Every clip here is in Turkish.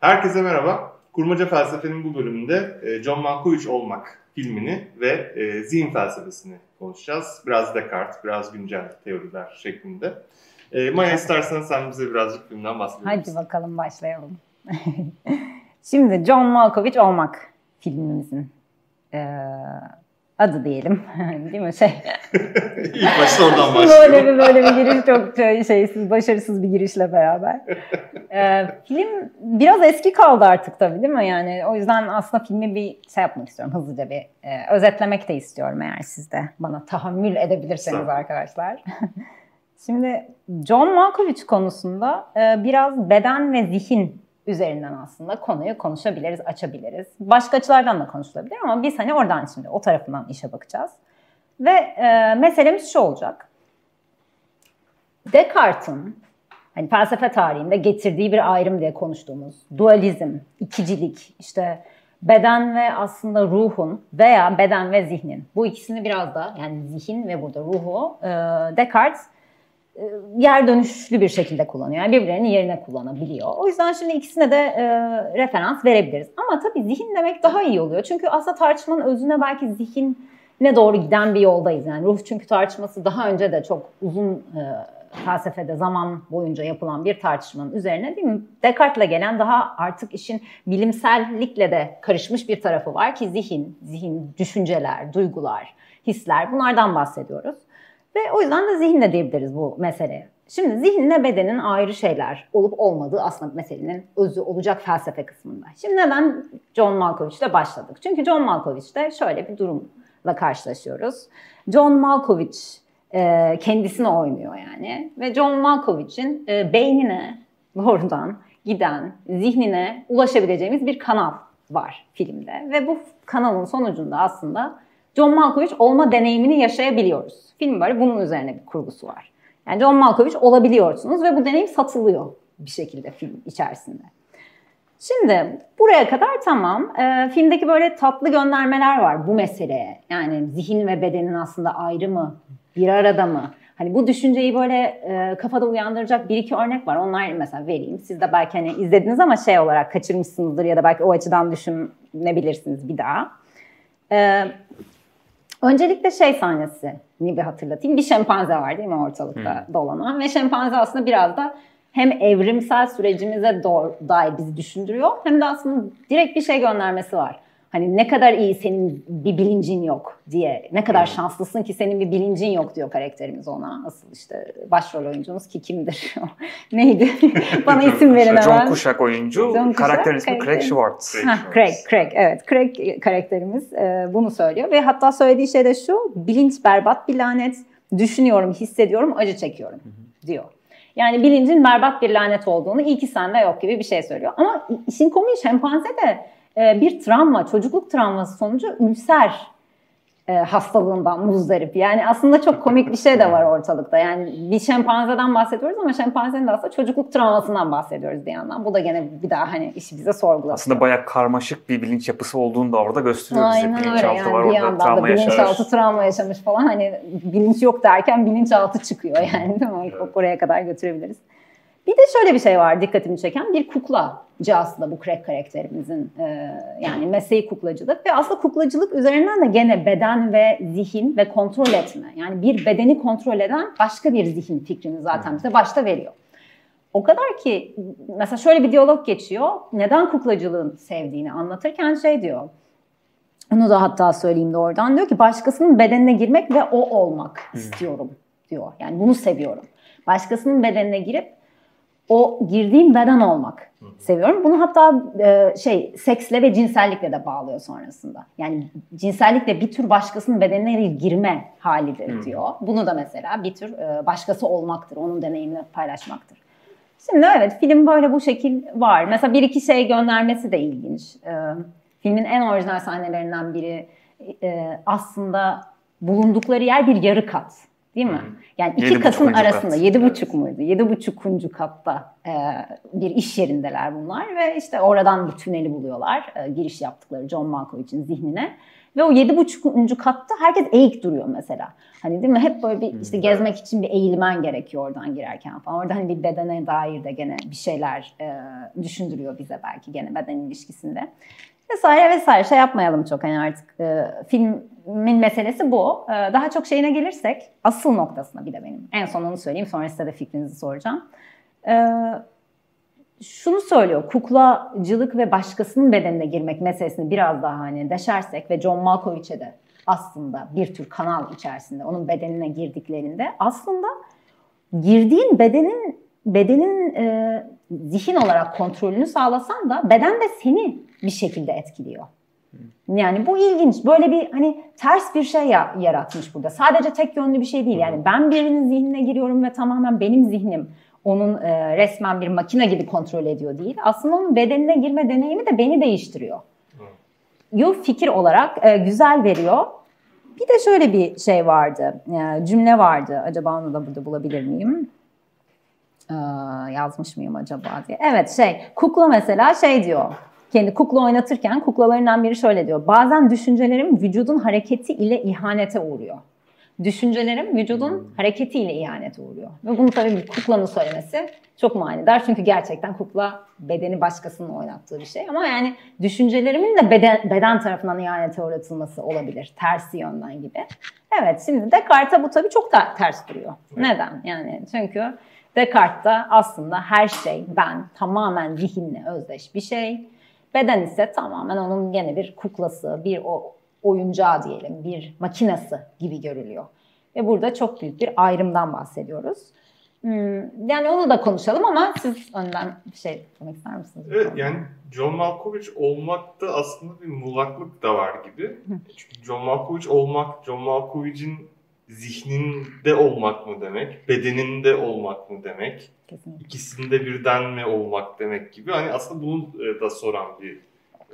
Herkese merhaba. Kurmaca Felsefe'nin bu bölümünde e, John Malkovich olmak filmini ve e, zihin felsefesini konuşacağız. Biraz Descartes, biraz güncel teoriler şeklinde. E, Maya istersen sen bize birazcık filmden bahsedelim. Hadi bakalım başlayalım. Şimdi John Malkovich olmak filmimizin e, adı diyelim. Değil mi? Şey. İlk başta oradan başlayalım. böyle bir böyle bir giriş çok şeysiz, başarısız bir girişle beraber. Ee, film biraz eski kaldı artık tabii değil mi? Yani o yüzden aslında filmi bir şey yapmak istiyorum. Hızlıca bir e, özetlemek de istiyorum eğer siz de bana tahammül edebilirseniz arkadaşlar. Şimdi John Malkovich konusunda e, biraz beden ve zihin üzerinden aslında konuyu konuşabiliriz, açabiliriz. Başka açılardan da konuşulabilir ama biz hani oradan şimdi o tarafından işe bakacağız. Ve e, meselemiz şu olacak. Descartes'in hani felsefe tarihinde getirdiği bir ayrım diye konuştuğumuz dualizm, ikicilik, işte beden ve aslında ruhun veya beden ve zihnin bu ikisini biraz da yani zihin ve burada ruhu e, Descartes yer dönüşlü bir şekilde kullanıyor. Yani birbirlerinin yerine kullanabiliyor. O yüzden şimdi ikisine de e, referans verebiliriz. Ama tabii zihin demek daha iyi oluyor. Çünkü aslında tartışmanın özüne belki zihinle doğru giden bir yoldayız. Yani ruh çünkü tartışması daha önce de çok uzun e, felsefede zaman boyunca yapılan bir tartışmanın üzerine değil mi? Descartes'le gelen daha artık işin bilimsellikle de karışmış bir tarafı var ki zihin, zihin, düşünceler, duygular, hisler bunlardan bahsediyoruz. Ve o yüzden de zihinle diyebiliriz bu meseleye. Şimdi zihinle bedenin ayrı şeyler olup olmadığı aslında meselenin özü olacak felsefe kısmında. Şimdi neden John Malkovich'le başladık? Çünkü John Malkovich'te şöyle bir durumla karşılaşıyoruz. John Malkovich e, kendisini oynuyor yani. Ve John Malkovich'in e, beynine doğrudan giden, zihnine ulaşabileceğimiz bir kanal var filmde. Ve bu kanalın sonucunda aslında John Malkovich olma deneyimini yaşayabiliyoruz. Film böyle bunun üzerine bir kurgusu var. Yani John Malkovich olabiliyorsunuz ve bu deneyim satılıyor bir şekilde film içerisinde. Şimdi buraya kadar tamam. E, filmdeki böyle tatlı göndermeler var bu meseleye. Yani zihin ve bedenin aslında ayrı mı, bir arada mı? Hani bu düşünceyi böyle e, kafada uyandıracak bir iki örnek var. Onlar mesela vereyim. Siz de belki hani izlediniz ama şey olarak kaçırmışsınızdır ya da belki o açıdan düşünebilirsiniz bir daha. E, Öncelikle şey sahnesi ni bir hatırlatayım. Bir şempanze var değil mi ortalıkta hmm. dolanan ve şempanze aslında biraz da hem evrimsel sürecimize doğru, dair bizi düşündürüyor hem de aslında direkt bir şey göndermesi var. Hani ne kadar iyi senin bir bilincin yok diye, ne kadar şanslısın ki senin bir bilincin yok diyor karakterimiz ona. Asıl işte başrol oyuncumuz ki kimdir? Neydi? Bana isim verin hemen. John Kuşak oyuncu, John Kuşak, karakterin ismi Craig Schwartz. Ha, Craig, Craig, evet. Craig karakterimiz e, bunu söylüyor ve hatta söylediği şey de şu, bilinç berbat bir lanet, düşünüyorum, hissediyorum, acı çekiyorum diyor. Yani bilincin berbat bir lanet olduğunu iyi ki sende yok gibi bir şey söylüyor. Ama işin komiği şempanze de e, bir travma, çocukluk travması sonucu ülser e, hastalığından muzdarip. Yani aslında çok komik bir şey de var ortalıkta. Yani bir şempanzeden bahsediyoruz ama şempanzenin de aslında çocukluk travmasından bahsediyoruz bir yandan. Bu da gene bir daha hani işi bize sorgulatıyor. Aslında bayağı karmaşık bir bilinç yapısı olduğunu da orada gösteriyor Aynen bize. Bilinçaltı yani var bir orada travma yaşamış. Bilinçaltı travma yaşamış falan. Hani bilinç yok derken bilinçaltı çıkıyor yani değil mi? Oraya kadar götürebiliriz. Bir de şöyle bir şey var dikkatimi çeken. Bir kuklacı aslında bu Craig karakterimizin e, yani mesleği kuklacılık. Ve aslında kuklacılık üzerinden de gene beden ve zihin ve kontrol etme yani bir bedeni kontrol eden başka bir zihin fikrini zaten bize başta veriyor. O kadar ki mesela şöyle bir diyalog geçiyor. Neden kuklacılığın sevdiğini anlatırken şey diyor onu da hatta söyleyeyim de oradan. Diyor ki başkasının bedenine girmek ve o olmak istiyorum diyor. Yani bunu seviyorum. Başkasının bedenine girip o girdiğim beden olmak seviyorum. Bunu hatta e, şey seksle ve cinsellikle de bağlıyor sonrasında. Yani cinsellikle bir tür başkasının bedenine girme halidir diyor. Bunu da mesela bir tür e, başkası olmaktır. Onun deneyimini paylaşmaktır. Şimdi evet film böyle bu şekil var. Mesela bir iki şey göndermesi de ilginç. E, filmin en orijinal sahnelerinden biri e, aslında bulundukları yer bir yarı kat. Değil mi? Yani iki yedi katın arasında kat. yedi buçuk muydu? Yedi buçukuncu katta e, bir iş yerindeler bunlar ve işte oradan bir tüneli buluyorlar. E, giriş yaptıkları John Malkovich'in zihnine. Ve o yedi buçukuncu katta herkes eğik duruyor mesela. Hani değil mi? Hep böyle bir işte gezmek için bir eğilmen gerekiyor oradan girerken falan. Orada hani bir bedene dair de gene bir şeyler e, düşündürüyor bize belki gene beden ilişkisinde. Vesaire vesaire şey yapmayalım çok hani artık e, filmin meselesi bu. E, daha çok şeyine gelirsek asıl noktasına bir de benim. En son onu söyleyeyim sonra size de fikrinizi soracağım. E, şunu söylüyor. Kuklacılık ve başkasının bedenine girmek meselesini biraz daha hani deşersek ve John Malkovich'e de aslında bir tür kanal içerisinde onun bedenine girdiklerinde aslında girdiğin bedenin bedenin e, zihin olarak kontrolünü sağlasan da beden de seni bir şekilde etkiliyor. Yani bu ilginç. Böyle bir hani ters bir şey ya, yaratmış burada. Sadece tek yönlü bir şey değil. Yani ben birinin zihnine giriyorum ve tamamen benim zihnim onun e, resmen bir makine gibi kontrol ediyor değil. Aslında onun bedenine girme deneyimi de beni değiştiriyor. Yo fikir olarak e, güzel veriyor. Bir de şöyle bir şey vardı, e, cümle vardı. Acaba onu da burada bulabilir miyim? Ee, yazmış mıyım acaba diye. Evet şey, kukla mesela şey diyor. Kendi kukla oynatırken kuklalarından biri şöyle diyor. Bazen düşüncelerim vücudun hareketi ile ihanete uğruyor düşüncelerim vücudun hmm. hareketiyle ihanete uğruyor. Ve bunu tabii bir kuklanın söylemesi çok manidar. Çünkü gerçekten kukla bedeni başkasının oynattığı bir şey. Ama yani düşüncelerimin de beden, beden tarafından ihanete uğratılması olabilir. Tersi yönden gibi. Evet şimdi Descartes'e bu tabii çok da ters duruyor. Neden? Yani çünkü Descartes'ta aslında her şey ben tamamen zihinle özdeş bir şey. Beden ise tamamen onun gene bir kuklası, bir o oyuncağı diyelim, bir makinası gibi görülüyor. Ve burada çok büyük bir ayrımdan bahsediyoruz. Hmm, yani onu da konuşalım ama siz önden bir şey demek ister misiniz? Evet yani John Malkovich olmakta aslında bir muğlaklık da var gibi. Çünkü John Malkovich olmak, John Malkovich'in zihninde olmak mı demek, bedeninde olmak mı demek, Kesinlikle. ikisinde birden mi olmak demek gibi. Hani aslında bunu e, da soran bir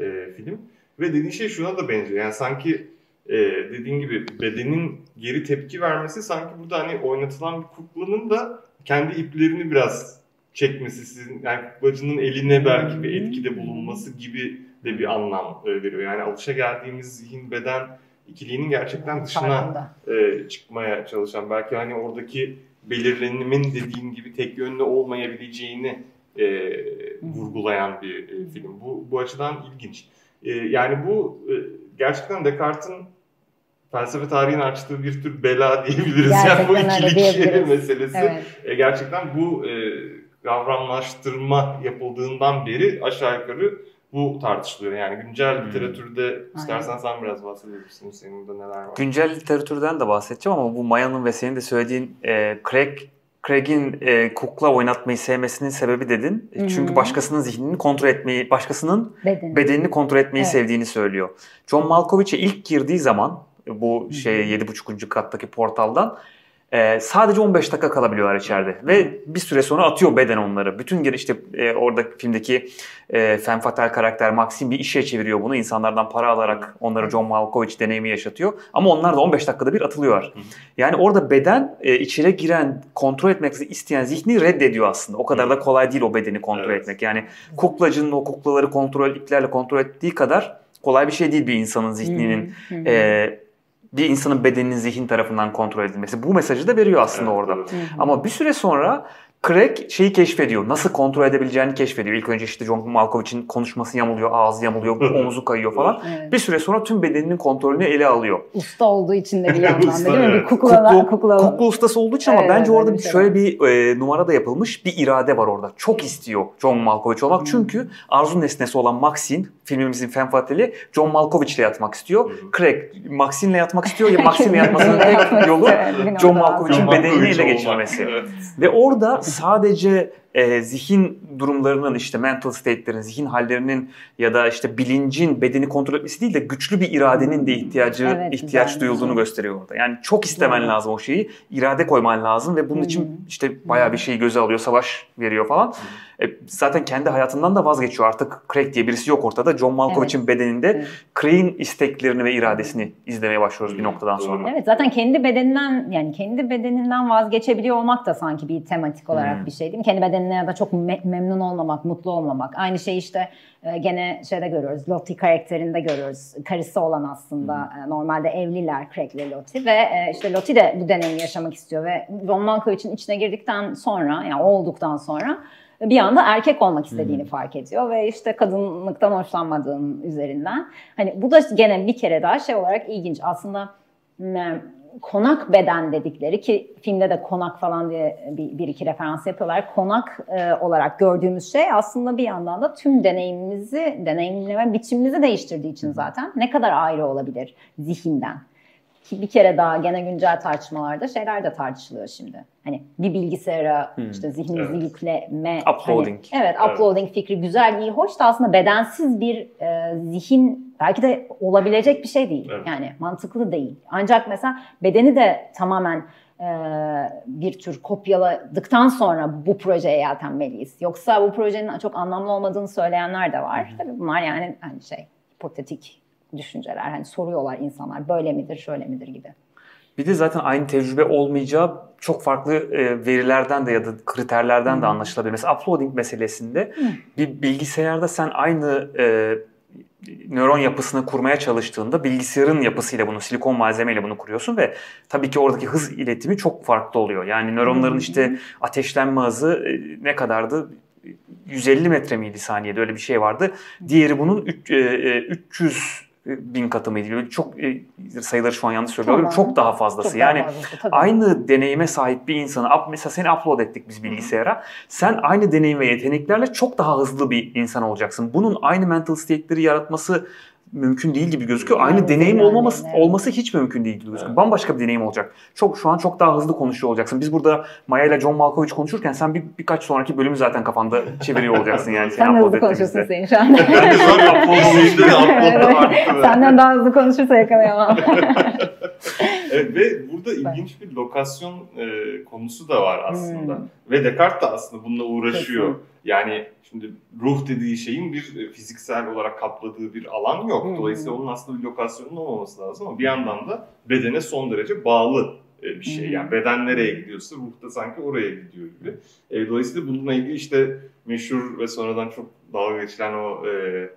e, film. Ve dediğin şey şuna da benziyor. Yani sanki e, dediğin gibi bedenin geri tepki vermesi sanki burada hani oynatılan bir kuklanın da kendi iplerini biraz çekmesi, sizin yani kuklacının eline belki bir etkide bulunması gibi de bir anlam e, veriyor. Yani alışa geldiğimiz zihin beden ikiliğinin gerçekten dışına e, çıkmaya çalışan belki hani oradaki belirlenimin dediğim gibi tek yönlü olmayabileceğini e, vurgulayan bir e, film. Bu bu açıdan ilginç. E, yani bu e, gerçekten Descartes'in felsefe tarihini açtığı bir tür bela diyebiliriz. Gerçekten yani bu ikilik meselesi. Evet. E, gerçekten bu e, kavramlaştırma yapıldığından beri aşağı yukarı bu tartışılıyor. Yani güncel hmm. literatürde istersen sen biraz bahsedebilirsin. Senin de neler var? Güncel literatürden de bahsedeceğim ama bu Maya'nın ve senin de söylediğin e, Craig Craig'in e, kukla oynatmayı sevmesinin sebebi dedin. Hı-hı. Çünkü başkasının zihnini kontrol etmeyi, başkasının Beden. bedenini kontrol etmeyi evet. sevdiğini söylüyor. John Malkovich'e ilk girdiği zaman bu şey 7.5. kattaki portaldan ee, sadece 15 dakika kalabiliyorlar içeride ve bir süre sonra atıyor beden onları. Bütün geri işte e, orada filmdeki e, femme fatale karakter Maxim bir işe çeviriyor bunu. İnsanlardan para alarak onları John Malkovich deneyimi yaşatıyor. Ama onlar da 15 dakikada bir atılıyorlar. Yani orada beden e, içeri giren, kontrol etmek isteyen zihni reddediyor aslında. O kadar da kolay değil o bedeni kontrol evet. etmek. Yani kuklacının o kuklaları kontrol, iplerle kontrol ettiği kadar kolay bir şey değil bir insanın zihninin e, bir insanın bedeninin zihin tarafından kontrol edilmesi. Bu mesajı da veriyor aslında evet, orada. Evet. Ama bir süre sonra Craig şeyi keşfediyor. Nasıl kontrol edebileceğini keşfediyor. İlk önce işte John Malkovich'in konuşması yamuluyor, ağzı yamuluyor, omuzu kayıyor falan. Evet. Bir süre sonra tüm bedeninin kontrolünü ele alıyor. Usta olduğu için de bir yandan değil mi? Bir kukla, kukla, kukla. kukla ustası olduğu için evet, ama bence orada bir şey şöyle bir e, numara da yapılmış. Bir irade var orada. Çok istiyor John Malkovich olmak. Hmm. Çünkü arzu nesnesi olan Maxine, filmimizin femme fatali John Malkovich ile yatmak istiyor. Hmm. Craig Maxine'le yatmak istiyor. Ya Maxine'le yatmasının tek yolu John Malkovich'in bedenini ele geçirmesi. Ve orada sadece e, zihin durumlarının işte mental state'lerin, zihin hallerinin ya da işte bilincin bedeni kontrol etmesi değil de güçlü bir iradenin de ihtiyacı evet, ihtiyaç güzel. duyulduğunu gösteriyor orada. Yani çok istemen evet. lazım o şeyi, irade koyman lazım ve bunun için işte bayağı bir şeyi göze alıyor, savaş veriyor falan. E, zaten kendi hayatından da vazgeçiyor. Artık Craig diye birisi yok ortada. John Malkovich'in evet. bedeninde. Craig'in isteklerini ve iradesini izlemeye başlıyoruz bir noktadan sonra. Evet zaten kendi bedeninden yani kendi bedeninden vazgeçebiliyor olmak da sanki bir tematik olarak hmm. bir şey değil mi? Kendi bedeni bedenine ya da çok me- memnun olmamak, mutlu olmamak. Aynı şey işte e, gene şeyde görüyoruz. Lottie karakterinde görüyoruz. Karısı olan aslında e, normalde evliler Craig ile Lottie ve e, işte Lottie de bu deneyimi yaşamak istiyor ve John Malkovich'in içine girdikten sonra yani olduktan sonra bir anda erkek olmak istediğini hmm. fark ediyor ve işte kadınlıktan hoşlanmadığın üzerinden. Hani bu da gene bir kere daha şey olarak ilginç. Aslında konak beden dedikleri ki filmde de konak falan diye bir, bir iki referans yapıyorlar. Konak e, olarak gördüğümüz şey aslında bir yandan da tüm deneyimimizi, deneyimleme biçimimizi değiştirdiği için zaten ne kadar ayrı olabilir zihinden. Ki bir kere daha gene güncel tartışmalarda şeyler de tartışılıyor şimdi. Hani bir bilgisayara hmm. işte zihninizi evet. yükleme. Uploading. Hani, evet, evet, uploading fikri güzel, iyi, hoş da aslında bedensiz bir e, zihin belki de olabilecek bir şey değil. Evet. Yani mantıklı değil. Ancak mesela bedeni de tamamen e, bir tür kopyaladıktan sonra bu projeye yeltenmeliyiz. Yoksa bu projenin çok anlamlı olmadığını söyleyenler de var. Hı Tabii bunlar yani hani şey hipotetik düşünceler. Hani soruyorlar insanlar böyle midir, şöyle midir gibi. Bir de zaten aynı tecrübe olmayacağı çok farklı e, verilerden de ya da kriterlerden de anlaşılabilir. Mesela uploading meselesinde bir bilgisayarda sen aynı e, nöron yapısını kurmaya çalıştığında bilgisayarın yapısıyla bunu, silikon malzemeyle bunu kuruyorsun ve tabii ki oradaki hız iletimi çok farklı oluyor. Yani nöronların işte ateşlenme hızı e, ne kadardı? 150 metre miydi saniyede öyle bir şey vardı. Diğeri bunun 300 bin katı mıydı? Çok e, sayıları şu an yanlış söylüyorum. Tamam. Çok daha fazlası. Çok yani daha fazlası, aynı deneyime sahip bir insanı mesela seni upload ettik biz bilgisayara. Sen aynı deneyim ve yeteneklerle çok daha hızlı bir insan olacaksın. Bunun aynı mental state'leri yaratması mümkün değil gibi gözüküyor. Aynı yani, deneyim yani, olmaması evet. olması hiç mümkün değil gibi gözüküyor. Evet. Bambaşka bir deneyim olacak. Çok şu an çok daha hızlı konuşuyor olacaksın. Biz burada Maya ile John Malkovich konuşurken sen bir birkaç sonraki bölümü zaten kafanda çeviriyor olacaksın yani. Sen hızlı konuşuyorsun senin şu an. ben de an upload Senden daha hızlı konuşursa yakalayamam. evet ve burada ilginç bir lokasyon e, konusu da var aslında. Hmm. Ve Descartes de aslında bununla uğraşıyor. Kesin. Yani şimdi ruh dediği şeyin bir fiziksel olarak kapladığı bir alan yok. Hmm. Dolayısıyla onun aslında bir lokasyonun olmaması lazım ama bir yandan da bedene son derece bağlı e, bir şey. Yani beden nereye gidiyorsa ruh da sanki oraya gidiyor gibi. E, dolayısıyla bununla ilgili işte meşhur ve sonradan çok dalga geçilen o e,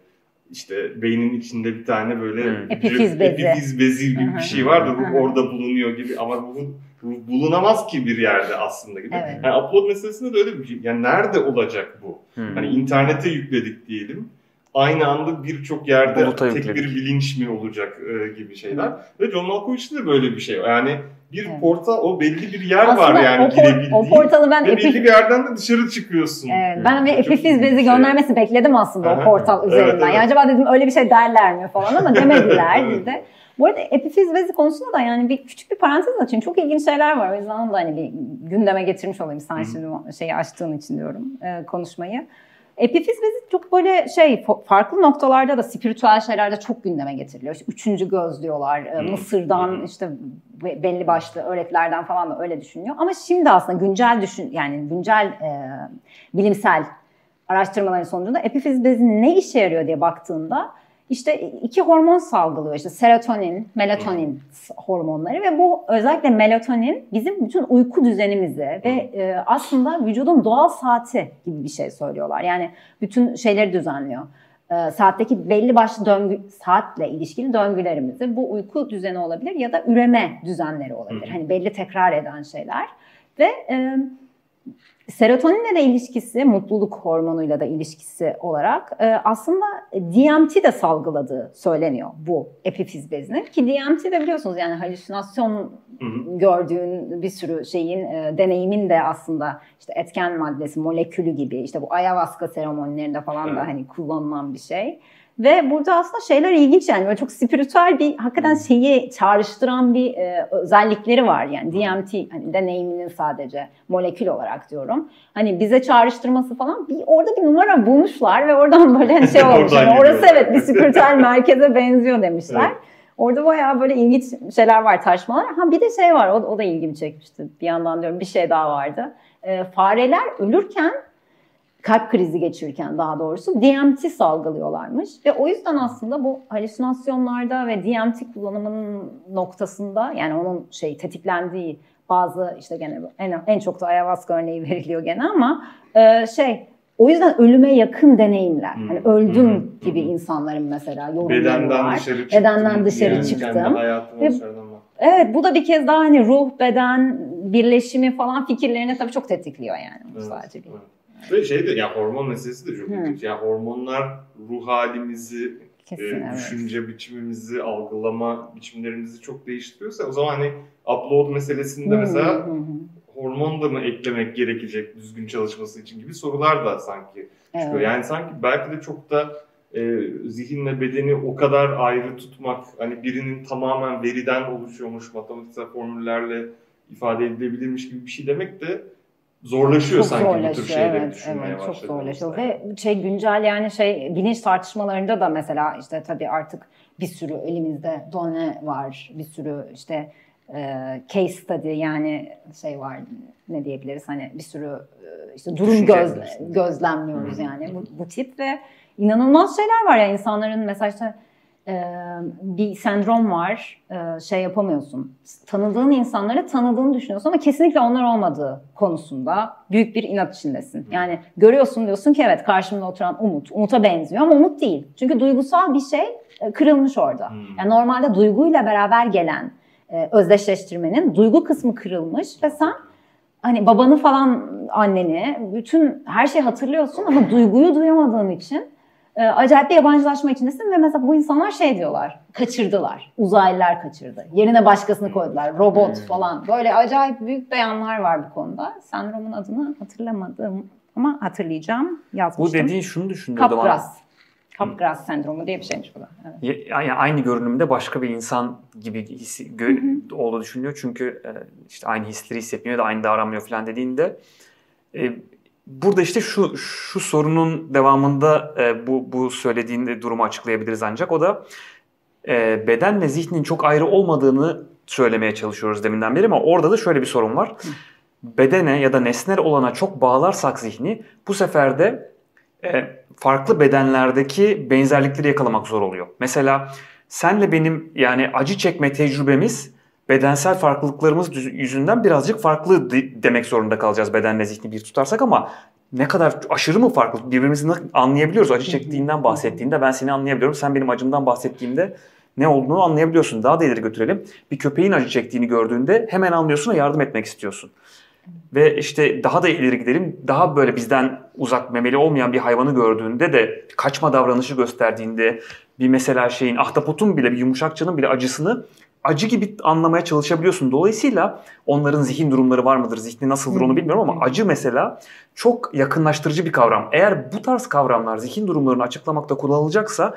işte beynin içinde bir tane böyle hmm. epifiz bezi, epifiz bezi gibi bir şey var da ruh orada bulunuyor gibi ama ruhun bulunamaz ki bir yerde aslında gibi. Evet. Yani upload meselesinde de öyle bir şey. Yani nerede olacak bu? Hmm. Hani internete yükledik diyelim. Aynı anda birçok yerde Buluta tek yükledik. bir bilinç mi olacak e, gibi şeyler. Hmm. Ve John Malkovich'te de böyle bir şey. Yani bir evet. portal o belli bir yer Aslında var yani o, girebildiğin. O portalı ben ve belli bir yerden de dışarı çıkıyorsun. Evet, ben bir epifiz bezi şey. göndermesi bekledim aslında o portal üzerinden. Evet, evet. Yani acaba dedim öyle bir şey derler mi falan ama demediler bizde. Bu arada epifiz bezi konusunda da yani bir küçük bir parantez açayım. Çok ilginç şeyler var. O yüzden onu da hani bir gündeme getirmiş olayım. Sen şimdi şeyi açtığın için diyorum e, konuşmayı. Epifiz bezi çok böyle şey farklı noktalarda da spiritüel şeylerde çok gündeme getiriliyor. İşte üçüncü göz diyorlar. E, Mısır'dan işte belli başlı öğretilerden falan da öyle düşünüyor. Ama şimdi aslında güncel düşün yani güncel e, bilimsel araştırmaların sonucunda epifiz bezi ne işe yarıyor diye baktığında işte iki hormon salgılıyor işte serotonin, melatonin hormonları ve bu özellikle melatonin bizim bütün uyku düzenimizi ve e, aslında vücudun doğal saati gibi bir şey söylüyorlar. Yani bütün şeyleri düzenliyor. E, saatteki belli başlı döngü, saatle ilişkili döngülerimizi bu uyku düzeni olabilir ya da üreme düzenleri olabilir. Hani belli tekrar eden şeyler ve e, Serotoninle de ilişkisi, mutluluk hormonuyla da ilişkisi olarak e, aslında DMT de salgıladığı söyleniyor bu epifiz bezinin. Ki DMT de biliyorsunuz yani halüsinasyon gördüğün bir sürü şeyin, e, deneyimin de aslında işte etken maddesi, molekülü gibi işte bu ayahuasca seremonilerinde falan da hani kullanılan bir şey. Ve burada aslında şeyler ilginç yani böyle çok spiritüel bir hakikaten hmm. şeyi çağrıştıran bir e, özellikleri var yani DMT hani deneyiminin sadece molekül olarak diyorum. Hani bize çağrıştırması falan bir orada bir numara bulmuşlar ve oradan böyle hani şey olmuş. yani orası evet bir spiritüel merkeze benziyor demişler. Evet. Orada bayağı böyle ilginç şeyler var tartışmalar. Ha bir de şey var o, o da ilgimi çekmişti. Bir yandan diyorum bir şey daha vardı. E, fareler ölürken kalp krizi geçirirken daha doğrusu DMT salgılıyorlarmış. Ve o yüzden aslında bu halüsinasyonlarda ve DMT kullanımının noktasında yani onun şey tetiklendiği bazı işte gene en, en çok da ayahuasca örneği veriliyor gene ama e, şey o yüzden ölüme yakın deneyimler. Hmm. Hani öldüm hmm. gibi insanların mesela yorumları Bedenden var. dışarı çıktım. Bedenden dışarı yani çıktım. Ve, Evet bu da bir kez daha hani ruh, beden birleşimi falan fikirlerini tabii çok tetikliyor yani. Evet, sadece evet. Ve şey de ya hormon meselesi de çok ilginç. Yani hormonlar ruh halimizi, Kesin, e, evet. düşünce biçimimizi, algılama biçimlerimizi çok değiştiriyorsa o zaman hani upload meselesinde hmm. mesela hormon da mı eklemek gerekecek düzgün çalışması için gibi sorular da sanki çıkıyor. Evet. Yani sanki belki de çok da e, zihinle bedeni o kadar ayrı tutmak, hani birinin tamamen veriden oluşuyormuş, matematiksel formüllerle ifade edilebilirmiş gibi bir şey demek de zorlaşıyor çok sanki zorlaşıyor, bu tür şeyleri evet, düşünmeye evet, Çok zorlaşıyor. Ve şey güncel yani şey bilinç tartışmalarında da mesela işte tabii artık bir sürü elimizde done var, bir sürü işte e, case study yani şey var ne diyebiliriz hani bir sürü e, işte durum göz, gözlemliyoruz yani bu, bu tip ve inanılmaz şeyler var ya insanların mesela işte bir sendrom var e, şey yapamıyorsun tanıdığın insanları tanıdığını düşünüyorsun ama kesinlikle onlar olmadığı konusunda büyük bir inat içindesin. Yani görüyorsun diyorsun ki evet karşımda oturan Umut. Umut'a benziyor ama Umut değil. Çünkü duygusal bir şey e, kırılmış orada. Yani normalde duyguyla beraber gelen e, özdeşleştirmenin duygu kısmı kırılmış ve sen hani babanı falan anneni bütün her şeyi hatırlıyorsun ama duyguyu duyamadığın için e, acayip bir yabancılaşma içindesin ve mesela bu insanlar şey diyorlar kaçırdılar uzaylılar kaçırdı yerine başkasını koydular robot hmm. falan böyle acayip büyük beyanlar var bu konuda sendromun adını hatırlamadım ama hatırlayacağım yazmıştım. Bu dediğin şunu düşündürdü bana. Capgras sendromu diye bir şeymiş bu da. Evet. Yani aynı görünümde başka bir insan gibi hissi, gö- olduğu düşünülüyor. Çünkü e, işte aynı hisleri hissetmiyor da aynı davranmıyor falan dediğinde e, burada işte şu şu sorunun devamında e, bu bu söylediğin durumu açıklayabiliriz ancak o da e, bedenle zihnin çok ayrı olmadığını söylemeye çalışıyoruz deminden beri ama orada da şöyle bir sorun var. Bedene ya da nesnel olana çok bağlarsak zihni bu sefer de e, farklı bedenlerdeki benzerlikleri yakalamak zor oluyor. Mesela senle benim yani acı çekme tecrübemiz bedensel farklılıklarımız yüzünden birazcık farklı demek zorunda kalacağız bedenle zihni bir tutarsak ama ne kadar aşırı mı farklı birbirimizi anlayabiliyoruz acı çektiğinden bahsettiğinde ben seni anlayabiliyorum sen benim acımdan bahsettiğimde ne olduğunu anlayabiliyorsun. Daha da ileri götürelim. Bir köpeğin acı çektiğini gördüğünde hemen anlıyorsun ve yardım etmek istiyorsun. Ve işte daha da ileri gidelim. Daha böyle bizden uzak memeli olmayan bir hayvanı gördüğünde de kaçma davranışı gösterdiğinde bir mesela şeyin ahtapotun bile bir yumuşakçının bile acısını acı gibi anlamaya çalışabiliyorsun. Dolayısıyla onların zihin durumları var mıdır, zihni nasıldır onu bilmiyorum ama acı mesela çok yakınlaştırıcı bir kavram. Eğer bu tarz kavramlar zihin durumlarını açıklamakta kullanılacaksa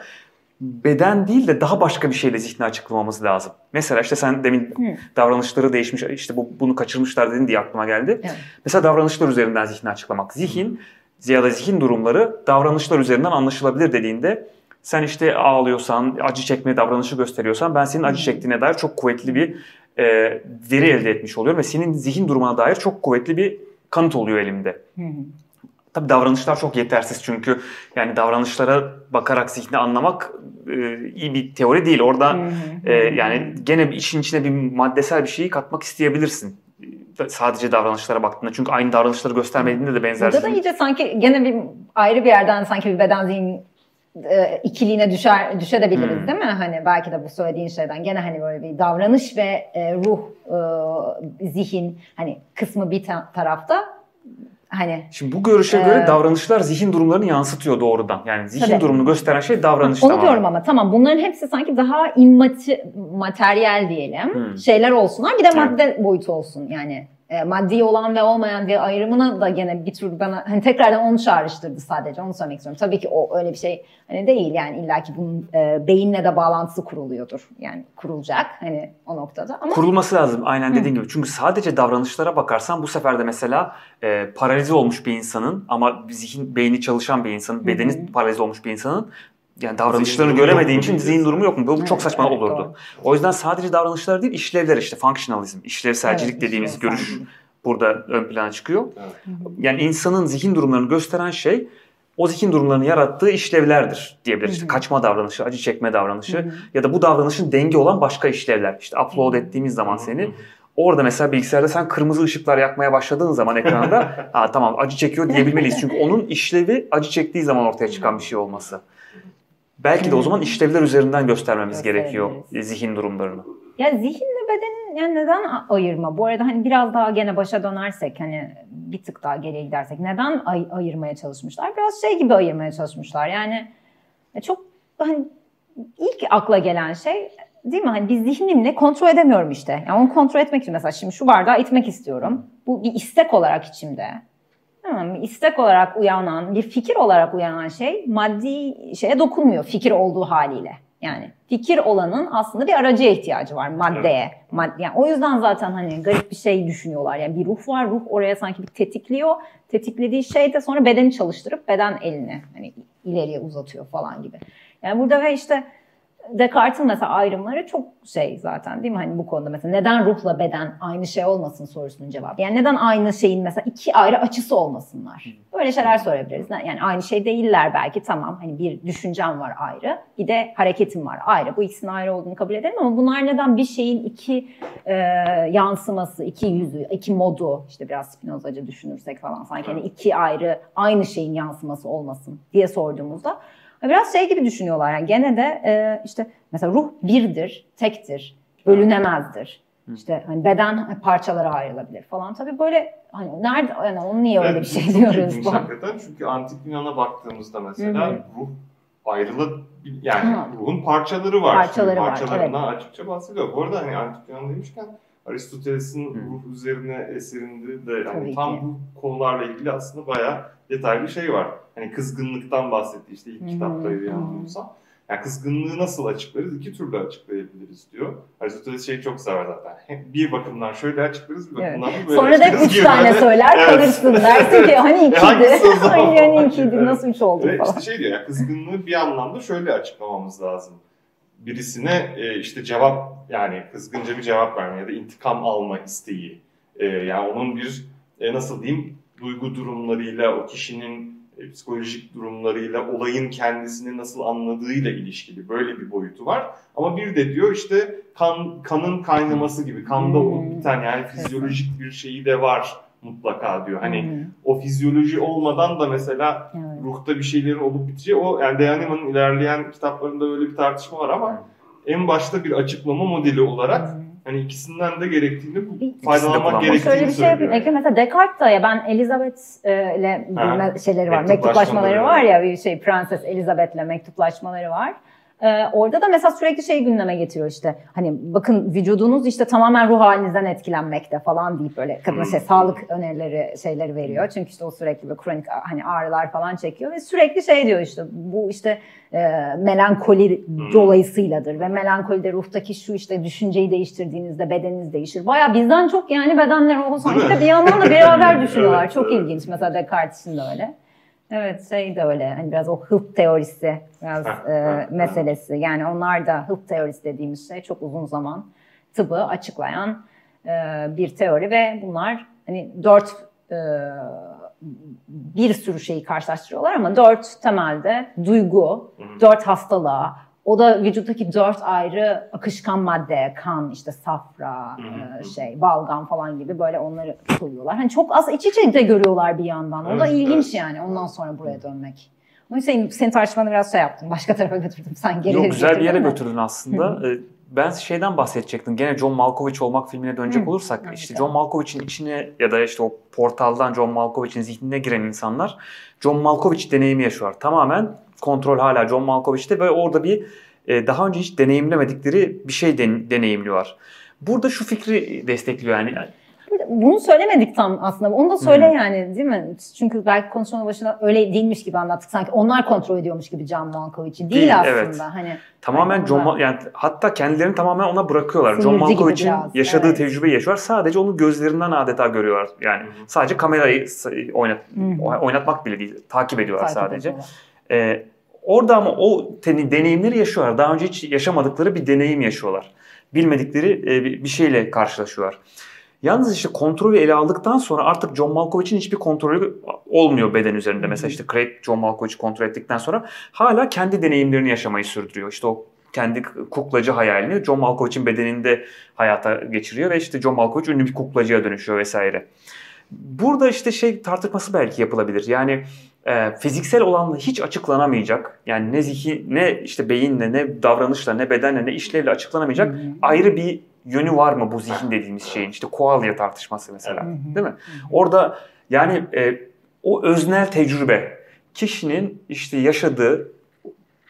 beden değil de daha başka bir şeyle zihni açıklamamız lazım. Mesela işte sen demin Hı. davranışları değişmiş, işte bu, bunu kaçırmışlar dedin diye aklıma geldi. Evet. Mesela davranışlar üzerinden zihni açıklamak. Zihin ya da zihin durumları davranışlar üzerinden anlaşılabilir dediğinde sen işte ağlıyorsan, acı çekme davranışı gösteriyorsan ben senin acı çektiğine dair çok kuvvetli bir e, veri elde etmiş oluyorum ve senin zihin durumuna dair çok kuvvetli bir kanıt oluyor elimde. Hı hı. Tabii davranışlar çok yetersiz çünkü yani davranışlara bakarak zihni anlamak e, iyi bir teori değil. Orada e, yani gene işin içine bir maddesel bir şeyi katmak isteyebilirsin. Sadece davranışlara baktığında. Çünkü aynı davranışları göstermediğinde de benzer. Burada da iyice sanki gene bir ayrı bir yerden sanki bir beden zihin e, ikiliğine düşer düşebiliriz hmm. değil mi? Hani belki de bu söylediğin şeyden gene hani böyle bir davranış ve e, ruh e, zihin hani kısmı bir ta- tarafta Hani Şimdi bu görüşe e, göre davranışlar zihin durumlarını yansıtıyor doğrudan. Yani zihin tabii. durumunu gösteren şey davranış. Onu diyorum ama tamam bunların hepsi sanki daha immateryal diyelim. Hmm. Şeyler olsunlar. Bir de madde evet. boyutu olsun yani e, maddi olan ve olmayan diye ayrımına da gene bir tür bana hani tekrardan onu çağrıştırdı sadece onu söylemek istiyorum. Tabii ki o öyle bir şey hani değil yani illaki bunun e, beyinle de bağlantısı kuruluyordur. Yani kurulacak hani o noktada ama kurulması lazım aynen dediğin Hı. gibi. Çünkü sadece davranışlara bakarsan bu sefer de mesela e, paralize olmuş bir insanın ama zihin beyni çalışan bir insanın, bedeni Hı. paralize olmuş bir insanın yani davranışlarını göremediğin için zihin durumu yok mu? Bu çok saçma evet, olurdu. Doğru. O yüzden sadece davranışlar değil, işlevler işte functionalizm, işlevselcilik evet, dediğimiz görüş burada ön plana çıkıyor. Evet. Yani insanın zihin durumlarını gösteren şey o zihin durumlarını yarattığı işlevlerdir diyebiliriz. İşte kaçma davranışı, acı çekme davranışı ya da bu davranışın denge olan başka işlevler. İşte upload ettiğimiz zaman seni Orada mesela bilgisayarda sen kırmızı ışıklar yakmaya başladığın zaman ekranda ha tamam acı çekiyor diyebilmeliyiz. Çünkü onun işlevi acı çektiği zaman ortaya çıkan bir şey olması. Belki de o zaman işlevler üzerinden göstermemiz gerekiyor zihin durumlarını. Ya zihinle bedenin yani neden ayırma? Bu arada hani biraz daha gene başa dönersek hani bir tık daha geriye gidersek neden ay- ayırmaya çalışmışlar? Biraz şey gibi ayırmaya çalışmışlar. Yani çok hani ilk akla gelen şey değil mi? Hani bir zihnimle kontrol edemiyorum işte. Yani onu kontrol etmek için mesela şimdi şu bardağı itmek istiyorum. Bu bir istek olarak içimde. Tamam istek olarak uyanan, bir fikir olarak uyanan şey maddi şeye dokunmuyor fikir olduğu haliyle. Yani fikir olanın aslında bir aracıya ihtiyacı var maddeye. Mad yani o yüzden zaten hani garip bir şey düşünüyorlar. Yani bir ruh var, ruh oraya sanki bir tetikliyor. Tetiklediği şey de sonra bedeni çalıştırıp beden elini hani ileriye uzatıyor falan gibi. Yani burada ve işte Descartes'in mesela ayrımları çok şey zaten değil mi? Hani bu konuda mesela neden ruhla beden aynı şey olmasın sorusunun cevabı. Yani neden aynı şeyin mesela iki ayrı açısı olmasınlar? Böyle şeyler sorabiliriz. Yani aynı şey değiller belki tamam. Hani bir düşüncem var ayrı. Bir de hareketim var ayrı. Bu ikisinin ayrı olduğunu kabul edelim ama bunlar neden bir şeyin iki e, yansıması, iki yüzü, iki modu işte biraz Spinozacı düşünürsek falan sanki hani iki ayrı aynı şeyin yansıması olmasın diye sorduğumuzda Biraz şey gibi düşünüyorlar yani gene de e, işte mesela ruh birdir, tektir, bölünemezdir. İşte hani beden parçalara ayrılabilir falan. Tabii böyle hani nerede yani onu niye öyle bir şey diyoruz? Çok hakikaten çünkü antik Yunan'a baktığımızda mesela Hı-hı. ruh ayrıla yani Hı. ruhun parçaları var. Parçaları Şimdi parçalarından var, evet. açıkça bahsediyor. Bu arada hani antik Yunan demişken Aristoteles'in ruh üzerine eserinde de yani tam bu konularla ilgili aslında bayağı detaylı şey var. Hani kızgınlıktan bahsetti işte ilk hmm. kitaptaydı yanılmıyorsam. Yani kızgınlığı nasıl açıklarız? İki türlü açıklayabiliriz diyor. Aristoteles şeyi çok sever zaten. Bir bakımdan şöyle açıklarız, bir bakımdan evet. böyle Sonra da üç tane söyler evet. kalırsın. Dersin ki hani ikiydi. hani, hani ikiydi nasıl üç oldu evet, falan. İşte şey diyor ya kızgınlığı bir anlamda şöyle açıklamamız lazım. Birisine e, işte cevap yani kızgınca bir cevap verme ya da intikam alma isteği. E, yani onun bir e, nasıl diyeyim duygu durumlarıyla o kişinin e, psikolojik durumlarıyla, olayın kendisini nasıl anladığıyla ilişkili böyle bir boyutu var. Ama bir de diyor işte kan kanın kaynaması gibi, kanda olup hmm. biten yani fizyolojik bir şeyi de var mutlaka diyor. Hani hmm. o fizyoloji olmadan da mesela evet. ruhta bir şeylerin olup biteceği o yani Deyanima'nın ilerleyen kitaplarında öyle bir tartışma var ama en başta bir açıklama modeli olarak hmm hani ikisinden de gerektiğini faydalanmak gerektiğini Şöyle bir şey yapayım. Mesela Descartes da ya ben Elizabeth e, ile şeyleri var, mektuplaşmaları var ya bir şey Prenses Elizabeth'le mektuplaşmaları var. Ee, orada da mesela sürekli şey gündeme getiriyor işte. Hani bakın vücudunuz işte tamamen ruh halinizden etkilenmekte falan deyip böyle kadına şey sağlık önerileri şeyleri veriyor. Çünkü işte o sürekli böyle kronik hani ağrılar falan çekiyor ve sürekli şey diyor işte bu işte e, melankoli dolayısıyladır ve melankolide ruhtaki şu işte düşünceyi değiştirdiğinizde bedeniniz değişir. Baya bizden çok yani bedenler ruhu sanki de bir yandan da beraber düşünüyorlar. Çok ilginç mesela Descartes'in de öyle. Evet şey de öyle hani biraz o hıp teorisi biraz e, meselesi. Yani onlar da hıp teorisi dediğimiz şey çok uzun zaman tıbbı açıklayan e, bir teori ve bunlar hani dört e, bir sürü şeyi karşılaştırıyorlar ama dört temelde duygu, dört hastalığa, o da vücuttaki dört ayrı akışkan madde, kan, işte safra, e, şey, balgam falan gibi böyle onları koyuyorlar. Hani çok az iç içe de görüyorlar bir yandan. O da evet, ilginç evet. yani ondan sonra buraya dönmek. O yüzden senin, tartışmanı biraz şey yaptım. Başka tarafa götürdüm. Sen geri Yok güzel bir yere mi? götürdün aslında. Ee, ben şeyden bahsedecektim. Gene John Malkovich olmak filmine dönecek Hı. olursak işte John Malkovich'in içine ya da işte o portaldan John Malkovich'in zihnine giren insanlar John Malkovich deneyimi yaşıyor. Tamamen kontrol hala John Malkovich'te ve orada bir e, daha önce hiç deneyimlemedikleri bir şey den, deneyimliyorlar. Burada şu fikri destekliyor yani. Bunu söylemedik tam aslında. Onu da söyle hmm. yani değil mi? Çünkü belki konuşmanın başında öyle değilmiş gibi anlattık. Sanki onlar kontrol ediyormuş gibi John Malkovich'i. Değil, değil aslında. Evet. Hani tamamen hani John yani hatta kendilerini tamamen ona bırakıyorlar. Seyirci John Malkovich'in yaşadığı evet. tecrübeyi yaşıyor. Sadece onu gözlerinden adeta görüyorlar. Yani sadece kamerayı oynat hmm. oynatmak bile değil. Takip ediyorlar takip sadece. Ediyorlar. Ee, Orada ama o deneyimleri yaşıyorlar. Daha önce hiç yaşamadıkları bir deneyim yaşıyorlar. Bilmedikleri e, bir şeyle karşılaşıyorlar. Yalnız işte kontrolü ele aldıktan sonra artık John Malkovich'in hiçbir kontrolü olmuyor beden üzerinde. Mesela işte Craig John Malkovich'i kontrol ettikten sonra hala kendi deneyimlerini yaşamayı sürdürüyor. İşte o kendi kuklacı hayalini John Malkovich'in bedeninde hayata geçiriyor ve işte John Malkovich ünlü bir kuklacıya dönüşüyor vesaire. Burada işte şey tartışması belki yapılabilir. Yani e, fiziksel olanla hiç açıklanamayacak yani ne zihin ne işte beyinle ne davranışla ne bedenle ne işlevle açıklanamayacak Hı-hı. ayrı bir yönü var mı bu zihin dediğimiz şeyin işte koalya tartışması mesela Hı-hı. değil mi? Orada yani e, o öznel tecrübe kişinin işte yaşadığı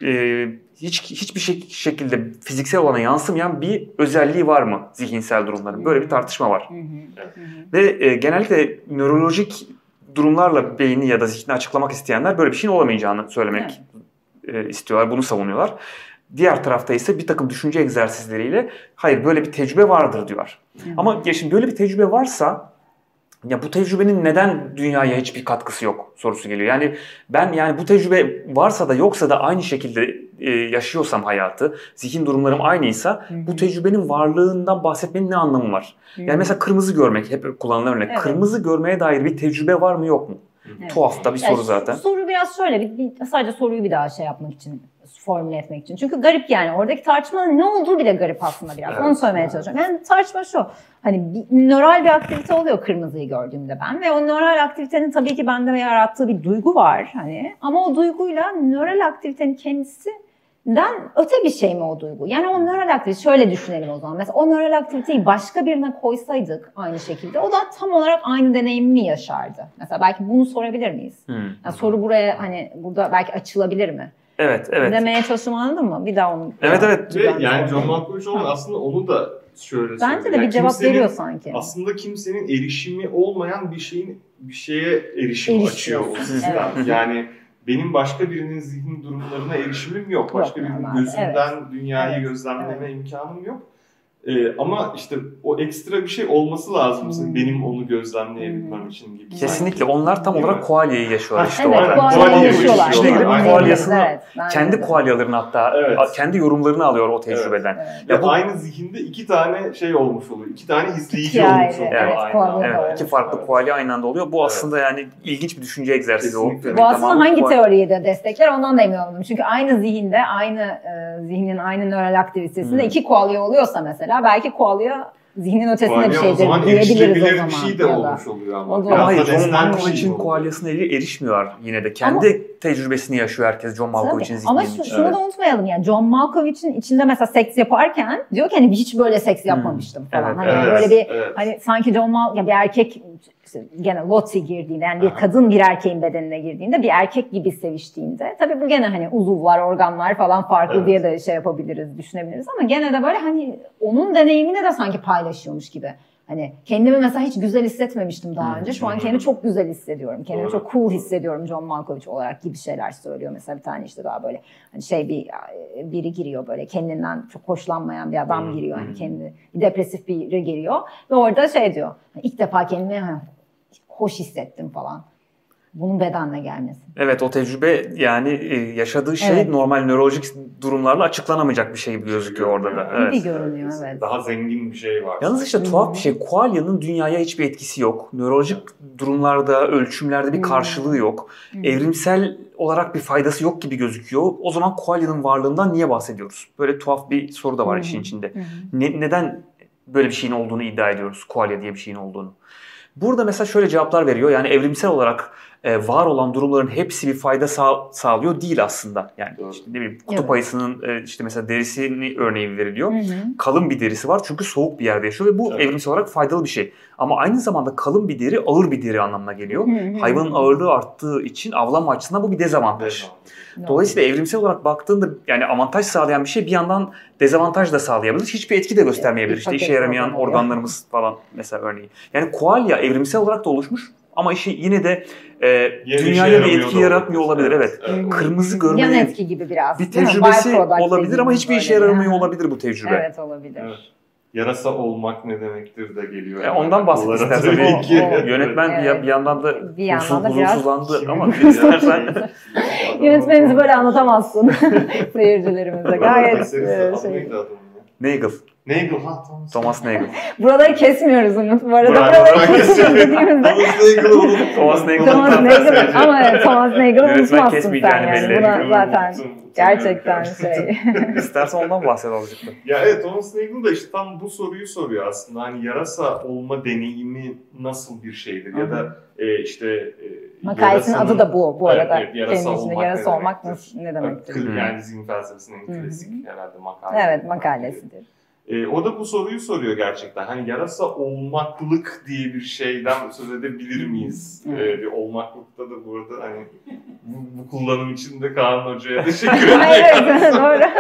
e, hiç hiçbir şekilde fiziksel olana yansımayan bir özelliği var mı zihinsel durumların? Böyle bir tartışma var. Hı hı. Ve e, genellikle nörolojik durumlarla beyni ya da zihni açıklamak isteyenler böyle bir şeyin olamayacağını söylemek evet. e, istiyorlar. Bunu savunuyorlar. Diğer tarafta ise bir takım düşünce egzersizleriyle hayır böyle bir tecrübe vardır diyorlar. Hı. Ama ya şimdi böyle bir tecrübe varsa ya bu tecrübenin neden dünyaya hiçbir katkısı yok sorusu geliyor. Yani ben yani bu tecrübe varsa da yoksa da aynı şekilde e, yaşıyorsam hayatı, zihin durumlarım aynıysa Hı-hı. bu tecrübenin varlığından bahsetmenin ne anlamı var? Hı-hı. Yani mesela kırmızı görmek hep kullanılan örnek. Evet. Kırmızı görmeye dair bir tecrübe var mı yok mu? Evet. Tuhaf da bir soru zaten. Soru biraz şöyle bir, bir sadece soruyu bir daha şey yapmak için formüle etmek için. Çünkü garip yani. Oradaki tartışmanın ne olduğu bile garip aslında biraz. Evet. Onu söylemeye çalışıyorum. Yani tartışma şu. Hani bir, nöral bir aktivite oluyor kırmızıyı gördüğümde ben ve o nöral aktivitenin tabii ki bende yarattığı bir duygu var hani ama o duyguyla nöral aktivitenin kendisi den öte bir şey mi o duygu? Yani o nöral aktivite şöyle düşünelim o zaman. Mesela o nöral aktiviteyi başka birine koysaydık aynı şekilde o da tam olarak aynı deneyimi yaşardı. Mesela belki bunu sorabilir miyiz? Hmm. Yani soru buraya hani burada belki açılabilir mi? Evet, evet. Demeye çalıştım anladın mı? Bir daha onu. Evet, evet. Ve yani John Malkovich'un aslında onu da şöyle Bence de yani bir cevap veriyor sanki. Aslında kimsenin erişimi olmayan bir şeyin bir şeye erişim açıyor o sistem. Evet. Yani benim başka birinin zihin durumlarına erişimim yok. Başka yok, birinin gözünden evet. dünyayı evet. gözlemleme evet. imkanım yok. Ee, ama işte o ekstra bir şey olması lazım hmm. benim onu gözlemleyebilmem hmm. için gibi. Kesinlikle sanki. onlar tam olarak koalyayı yaşıyorlar işte evet, orada. Koalyayı yaşıyorlar. İçine girip koalyasını evet, kendi koalyalarını hatta evet. kendi yorumlarını alıyor o tecrübeden. Evet, evet. Ya bu aynı zihinde iki tane şey olmuş oluyor. İki tane izleyici iki olmuş oluyor. Evet, aynı evet, iki farklı evet. koalya aynı anda oluyor. Bu evet. aslında yani ilginç bir düşünce egzersizi o. Bu aslında hangi teoriyi de destekler ondan da emin olmadım. Çünkü aynı zihinde aynı e, zihnin aynı nöral aktivitesinde hmm. iki koalya oluyorsa mesela mesela belki koalya zihnin ötesinde Koalya bir şeydir diyebiliriz o zaman. bir şey de olmuş oluyor ama. O Hayır, John Malkovich'in koalyasına erişmiyor yine de. Kendi ama, tecrübesini yaşıyor herkes John Malkovich'in zihninin Ama şu, şunu evet. da unutmayalım yani John Malkovich'in içinde mesela seks yaparken diyor ki hani hiç böyle seks hmm. yapmamıştım falan. Evet, hani evet, böyle bir evet. hani sanki John Mal ya bir erkek işte gene Lottie girdiğinde yani bir kadın bir erkeğin bedenine girdiğinde bir erkek gibi seviştiğinde tabii bu gene hani uzuvlar, organlar falan farklı evet. diye de şey yapabiliriz, düşünebiliriz ama gene de böyle hani onun deneyimini de sanki paylaşıyormuş gibi. Hani kendimi mesela hiç güzel hissetmemiştim daha önce. Şu an kendimi çok güzel hissediyorum. Kendimi çok cool hissediyorum John Malkovich olarak gibi şeyler söylüyor. Mesela bir tane işte daha böyle hani şey bir biri giriyor böyle kendinden çok hoşlanmayan bir adam giriyor. Hani kendi depresif biri giriyor ve orada şey diyor. İlk defa kendimi hoş hissettim falan. Bunun bedenle gelmesi. Evet o tecrübe yani e, yaşadığı şey evet. normal nörolojik durumlarla açıklanamayacak bir şey gibi gözüküyor orada da. Evet. Gibi görünüyor evet. Daha zengin bir şey var. Yalnız işte tuhaf bir şey. Koalya'nın dünyaya hiçbir etkisi yok. Nörolojik durumlarda, ölçümlerde bir karşılığı yok. Evrimsel olarak bir faydası yok gibi gözüküyor. O zaman koalya'nın varlığından niye bahsediyoruz? Böyle tuhaf bir soru da var işin içinde. Ne, neden böyle bir şeyin olduğunu iddia ediyoruz? Koalya diye bir şeyin olduğunu. Burada mesela şöyle cevaplar veriyor. Yani evrimsel olarak e, var olan durumların hepsi bir fayda sağ, sağlıyor değil aslında. Yani işte ne bileyim kutup evet. ayısının e, işte mesela derisini örneği veriliyor. Hı hı. Kalın bir derisi var çünkü soğuk bir yerde yaşıyor ve bu evet. evrimsel olarak faydalı bir şey. Ama aynı zamanda kalın bir deri ağır bir deri anlamına geliyor. Hı hı. Hayvanın ağırlığı arttığı için avlanma açısından bu bir dezavantaj. Evet. Dolayısıyla evrimsel olarak baktığında yani avantaj sağlayan bir şey bir yandan dezavantaj da sağlayabilir. Hiçbir etki de göstermeyebilir. İşte işe yaramayan organlarımız falan mesela örneğin. Yani koalya evrimsel olarak da oluşmuş ama işi yine de e, dünyaya bir etki yaratmıyor olabilir. Evet. evet. Kırmızı görme yan etki gibi biraz. Bir tecrübesi olabilir ama hiçbir işe yaramıyor olabilir bu tecrübe. Evet olabilir. Evet. Yarasa olmak ne demektir de geliyor. Yani ondan bahset istersen. O, o, Yönetmen evet. bir, yandan da, bir yandan da huzursuzlandı ama istersen. Yönetmenimizi böyle anlatamazsın seyircilerimize. Gayet şey. Nagel. Nagel ha Thomas. Thomas Nagel. Buraları kesmiyoruz Umut. Bu arada Buraları buraları kesmiyoruz. dediğimizde. Thomas Nagel. Thomas Nagel ama evet, Thomas Nagel'ı unutmazsın sen yani. belli Buna zaten gerçekten şey. İstersen ondan bahset azıcık da. Ya evet Thomas Nagel da işte tam bu soruyu soruyor aslında. Hani yarasa olma deneyimi nasıl bir şeydir? Ya da e, işte e, Makalesinin adı da bu bu arada. evet, yarasa olmak yarasa ne olmak demektir? ne demektir? Yani zihin felsefesinin klasik herhalde makale. Evet makalesidir. E, o da bu soruyu soruyor gerçekten. Hani yarasa olmaklık diye bir şeyden söz edebilir miyiz? E, bir olmaklıkta da bu arada hani bu, bu kullanım için de Kaan Hoca'ya teşekkür evet ederim. doğru.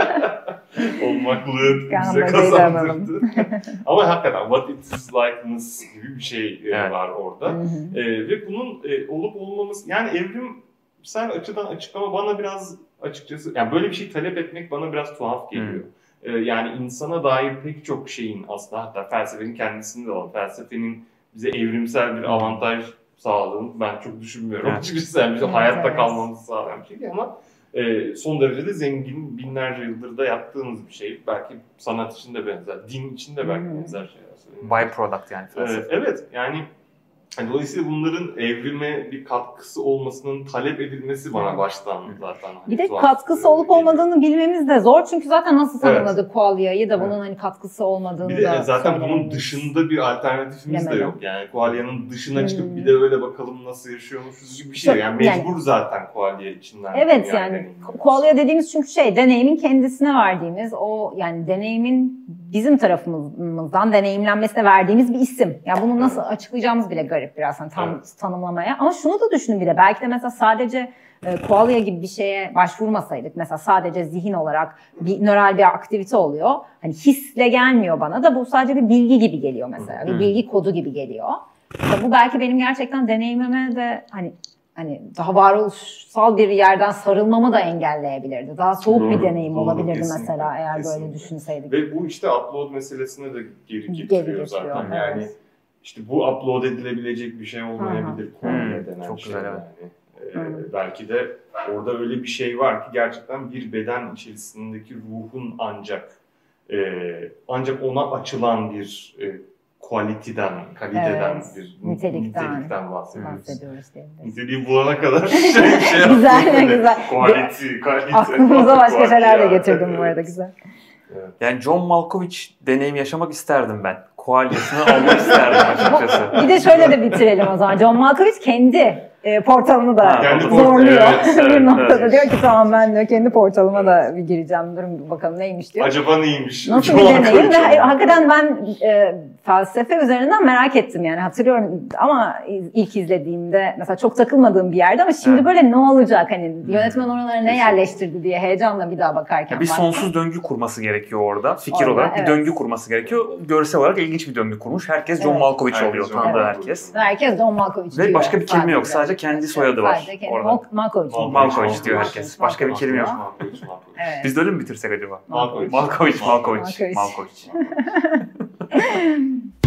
Olmaklığı bize kazandırdı. Ama hakikaten what it is likeness gibi bir şey e, Evet. var orada. E, ve bunun e, olup olmaması yani evrimsel açıdan açıklama bana biraz açıkçası yani böyle bir şey talep etmek bana biraz tuhaf geliyor. E, yani insana dair pek çok şeyin aslında hatta felsefenin kendisinde olan felsefenin bize evrimsel bir avantaj sağladığını ben çok düşünmüyorum. Evet. Açıkçası yani bize Evet, hayatta evet. kalmamızı sağlayan bir şey ama e, son derece de zengin binlerce yıldır da yaptığımız bir şey. Belki sanat için de benzer, din için de belki hı. benzer şeyler. Byproduct yani Ee, felsefe. evet yani hani dolayısıyla bunların evrime bir katkısı olmasının talep edilmesi bana Evet. baştan zaten hani Bir de katkısı e, olup geliyor. olmadığını bilmemiz de zor. Çünkü zaten nasıl Evet. tanımladık Qualya'yı da bunun Evet. hani katkısı olmadığını Bir de da zaten bunun dışında bir alternatifimiz de Bilemedim. yok. Yani Qualya'nın dışına çıkıp Hmm. bir de öyle bakalım nasıl yaşıyormuşuz gibi bir şey. Yani Yani- mecbur zaten Qualya içinden. Evet yani deneyimlememiz. qualia dediğimiz çünkü şey deneyimin kendisine verdiğimiz o yani deneyimin bizim tarafımızdan deneyimlenmesine verdiğimiz bir isim. Yani bunu nasıl açıklayacağımız bile garip biraz hani tam Evet. tanımlamaya. Ama şunu da düşünün bir de belki de mesela sadece e, qualia gibi bir şeye başvurmasaydık mesela sadece zihin olarak bir nöral bir aktivite oluyor. Hani hisle gelmiyor bana da bu sadece bir bilgi gibi geliyor mesela. Bir bilgi kodu gibi geliyor. İşte bu belki benim gerçekten deneyimime de hani hani daha varoluşsal bir yerden sarılmamı da engelleyebilirdi. Daha soğuk bir Doğru, deneyim doğru, olabilirdi kesinlikle, mesela eğer böyle kesinlikle. düşünseydik. Ve bu işte upload meselesine de geri Geri getiriyor, zaten. evet. Yani işte bu upload edilebilecek bir şey olmayabilir. Qualya Hmm, denen çok şey güzel, yani. Ee, Hı. belki de orada öyle bir şey var ki gerçekten bir beden içerisindeki ruhun ancak e, ancak ona açılan bir e, quality'den, kaliteden, Evet, bir nitelikten nitelikten bahsediyoruz. Bahsediyoruz diyebiliriz. Niteliği bulana kadar şey, şey Güzel, güzel. Quality, kalite. Aklımıza başka şeyler de getirdim bu arada güzel. Evet. Yani John Malkovich deneyim yaşamak isterdim ben. Koalyasını almak isterdim açıkçası. Bir de şöyle de bitirelim o zaman. John Malkovich kendi e, portalını da Ha, zorluyor. evet, bir noktada evet. diyor ki tamam ben de kendi portalıma da bir gireceğim. Durun bakalım neymiş diyor. Acaba neymiş? Nasıl bir deneyim? Ve hakikaten ben e, felsefe üzerinden merak ettim yani hatırlıyorum ama ilk izlediğimde mesela çok takılmadığım bir yerde ama şimdi Evet. böyle ne olacak hani yönetmen oralara ne yerleştirdi diye heyecanla bir daha bakarken. Ya bir baktım. sonsuz döngü kurması gerekiyor orada. Fikir Orada, olarak evet. bir döngü kurması gerekiyor. Görsel olarak ilginç bir döngü kurmuş. Herkes John Evet. Malkovich Herkes oluyor. John herkes. Ve herkes John Malkovich Ve diyor. başka bir kelime yok. Sadece kendi soyadı var Sadece kendi orada. Diyor herkes. Başka bir kelime yok. Evet. Biz de öyle mi bitirsek acaba? Malkovich, Malkovich, Malkovich. Malkovich.